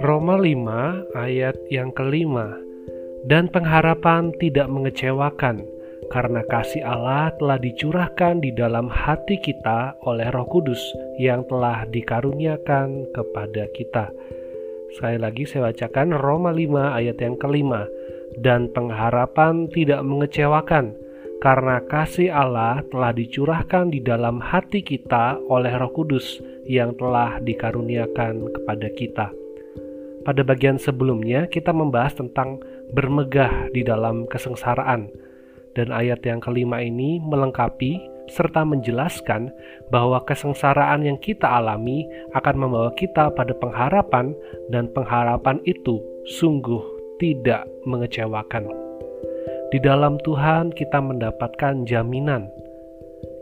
Roma 5 ayat yang kelima Dan pengharapan tidak mengecewakan karena kasih Allah telah dicurahkan di dalam hati kita oleh roh kudus yang telah dikaruniakan kepada kita. Sekali lagi saya bacakan Roma 5 ayat yang kelima Dan pengharapan tidak mengecewakan karena kasih Allah telah dicurahkan di dalam hati kita oleh roh kudus yang telah dikaruniakan kepada kita. Pada bagian sebelumnya, kita membahas tentang bermegah di dalam kesengsaraan, dan ayat yang kelima ini melengkapi serta menjelaskan bahwa kesengsaraan yang kita alami akan membawa kita pada pengharapan, dan pengharapan itu sungguh tidak mengecewakan. Di dalam Tuhan, kita mendapatkan jaminan.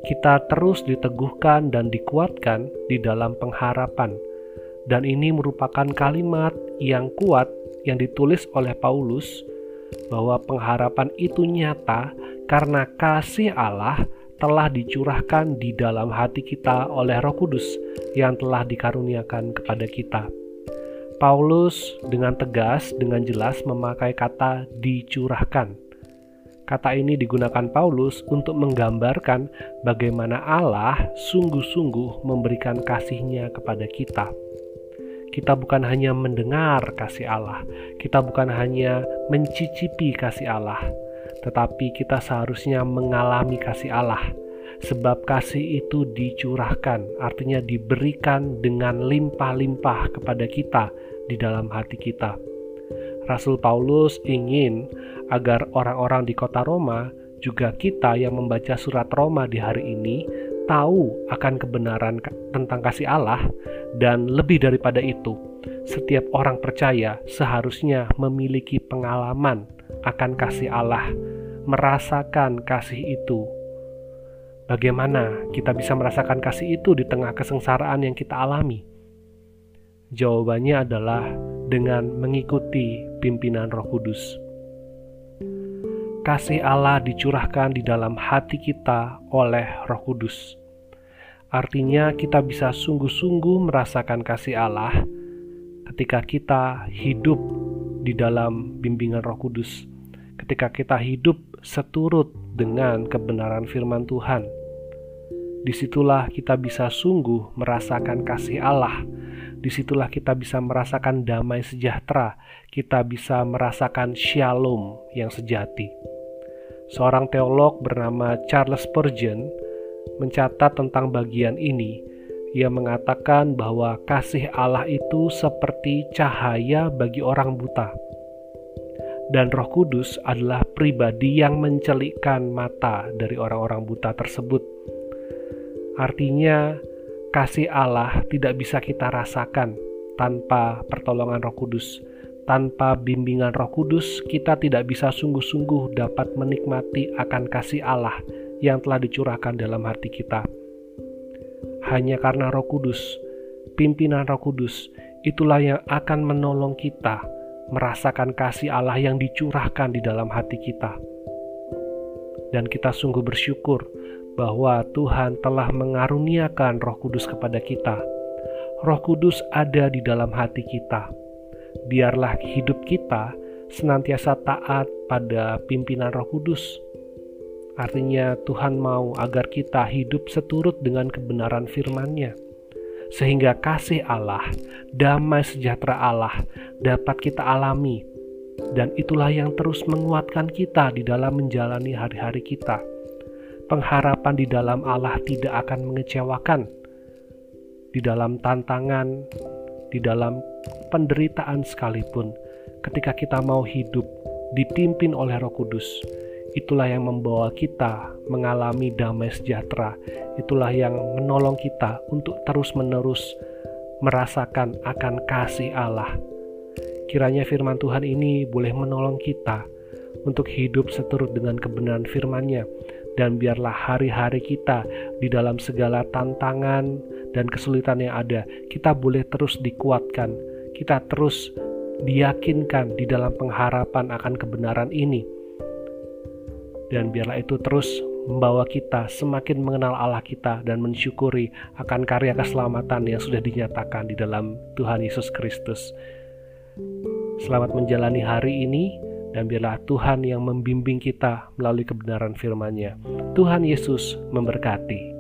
Kita terus diteguhkan dan dikuatkan di dalam pengharapan dan ini merupakan kalimat yang kuat yang ditulis oleh Paulus bahwa pengharapan itu nyata karena kasih Allah telah dicurahkan di dalam hati kita oleh Roh Kudus yang telah dikaruniakan kepada kita. Paulus dengan tegas, dengan jelas memakai kata "dicurahkan". Kata ini digunakan Paulus untuk menggambarkan bagaimana Allah sungguh-sungguh memberikan kasihnya kepada kita kita bukan hanya mendengar kasih Allah, kita bukan hanya mencicipi kasih Allah, tetapi kita seharusnya mengalami kasih Allah. Sebab kasih itu dicurahkan, artinya diberikan dengan limpah-limpah kepada kita di dalam hati kita. Rasul Paulus ingin agar orang-orang di kota Roma, juga kita yang membaca surat Roma di hari ini, tahu akan kebenaran tentang kasih Allah, dan lebih daripada itu, setiap orang percaya seharusnya memiliki pengalaman akan kasih Allah, merasakan kasih itu. Bagaimana kita bisa merasakan kasih itu di tengah kesengsaraan yang kita alami? Jawabannya adalah dengan mengikuti pimpinan Roh Kudus kasih Allah dicurahkan di dalam hati kita oleh Roh Kudus. Artinya, kita bisa sungguh-sungguh merasakan kasih Allah ketika kita hidup di dalam bimbingan Roh Kudus, ketika kita hidup seturut dengan kebenaran firman Tuhan. Di situlah kita bisa sungguh merasakan kasih Allah. Di situlah kita bisa merasakan damai sejahtera, kita bisa merasakan shalom yang sejati. Seorang teolog bernama Charles Spurgeon mencatat tentang bagian ini. Ia mengatakan bahwa kasih Allah itu seperti cahaya bagi orang buta. Dan Roh Kudus adalah pribadi yang mencelikkan mata dari orang-orang buta tersebut. Artinya, kasih Allah tidak bisa kita rasakan tanpa pertolongan Roh Kudus tanpa bimbingan Roh Kudus, kita tidak bisa sungguh-sungguh dapat menikmati akan kasih Allah yang telah dicurahkan dalam hati kita. Hanya karena Roh Kudus, pimpinan Roh Kudus, itulah yang akan menolong kita merasakan kasih Allah yang dicurahkan di dalam hati kita. Dan kita sungguh bersyukur bahwa Tuhan telah mengaruniakan Roh Kudus kepada kita. Roh Kudus ada di dalam hati kita biarlah hidup kita senantiasa taat pada pimpinan Roh Kudus. Artinya, Tuhan mau agar kita hidup seturut dengan kebenaran firman-Nya, sehingga kasih Allah, damai sejahtera Allah dapat kita alami, dan itulah yang terus menguatkan kita di dalam menjalani hari-hari kita. Pengharapan di dalam Allah tidak akan mengecewakan. Di dalam tantangan, di dalam penderitaan sekalipun, ketika kita mau hidup dipimpin oleh Roh Kudus, itulah yang membawa kita mengalami damai sejahtera. Itulah yang menolong kita untuk terus-menerus merasakan akan kasih Allah. Kiranya firman Tuhan ini boleh menolong kita untuk hidup seturut dengan kebenaran firman-Nya dan biarlah hari-hari kita di dalam segala tantangan dan kesulitan yang ada, kita boleh terus dikuatkan, kita terus diyakinkan di dalam pengharapan akan kebenaran ini. Dan biarlah itu terus membawa kita semakin mengenal Allah kita dan mensyukuri akan karya keselamatan yang sudah dinyatakan di dalam Tuhan Yesus Kristus. Selamat menjalani hari ini dan biarlah Tuhan yang membimbing kita melalui kebenaran firman-Nya. Tuhan Yesus memberkati.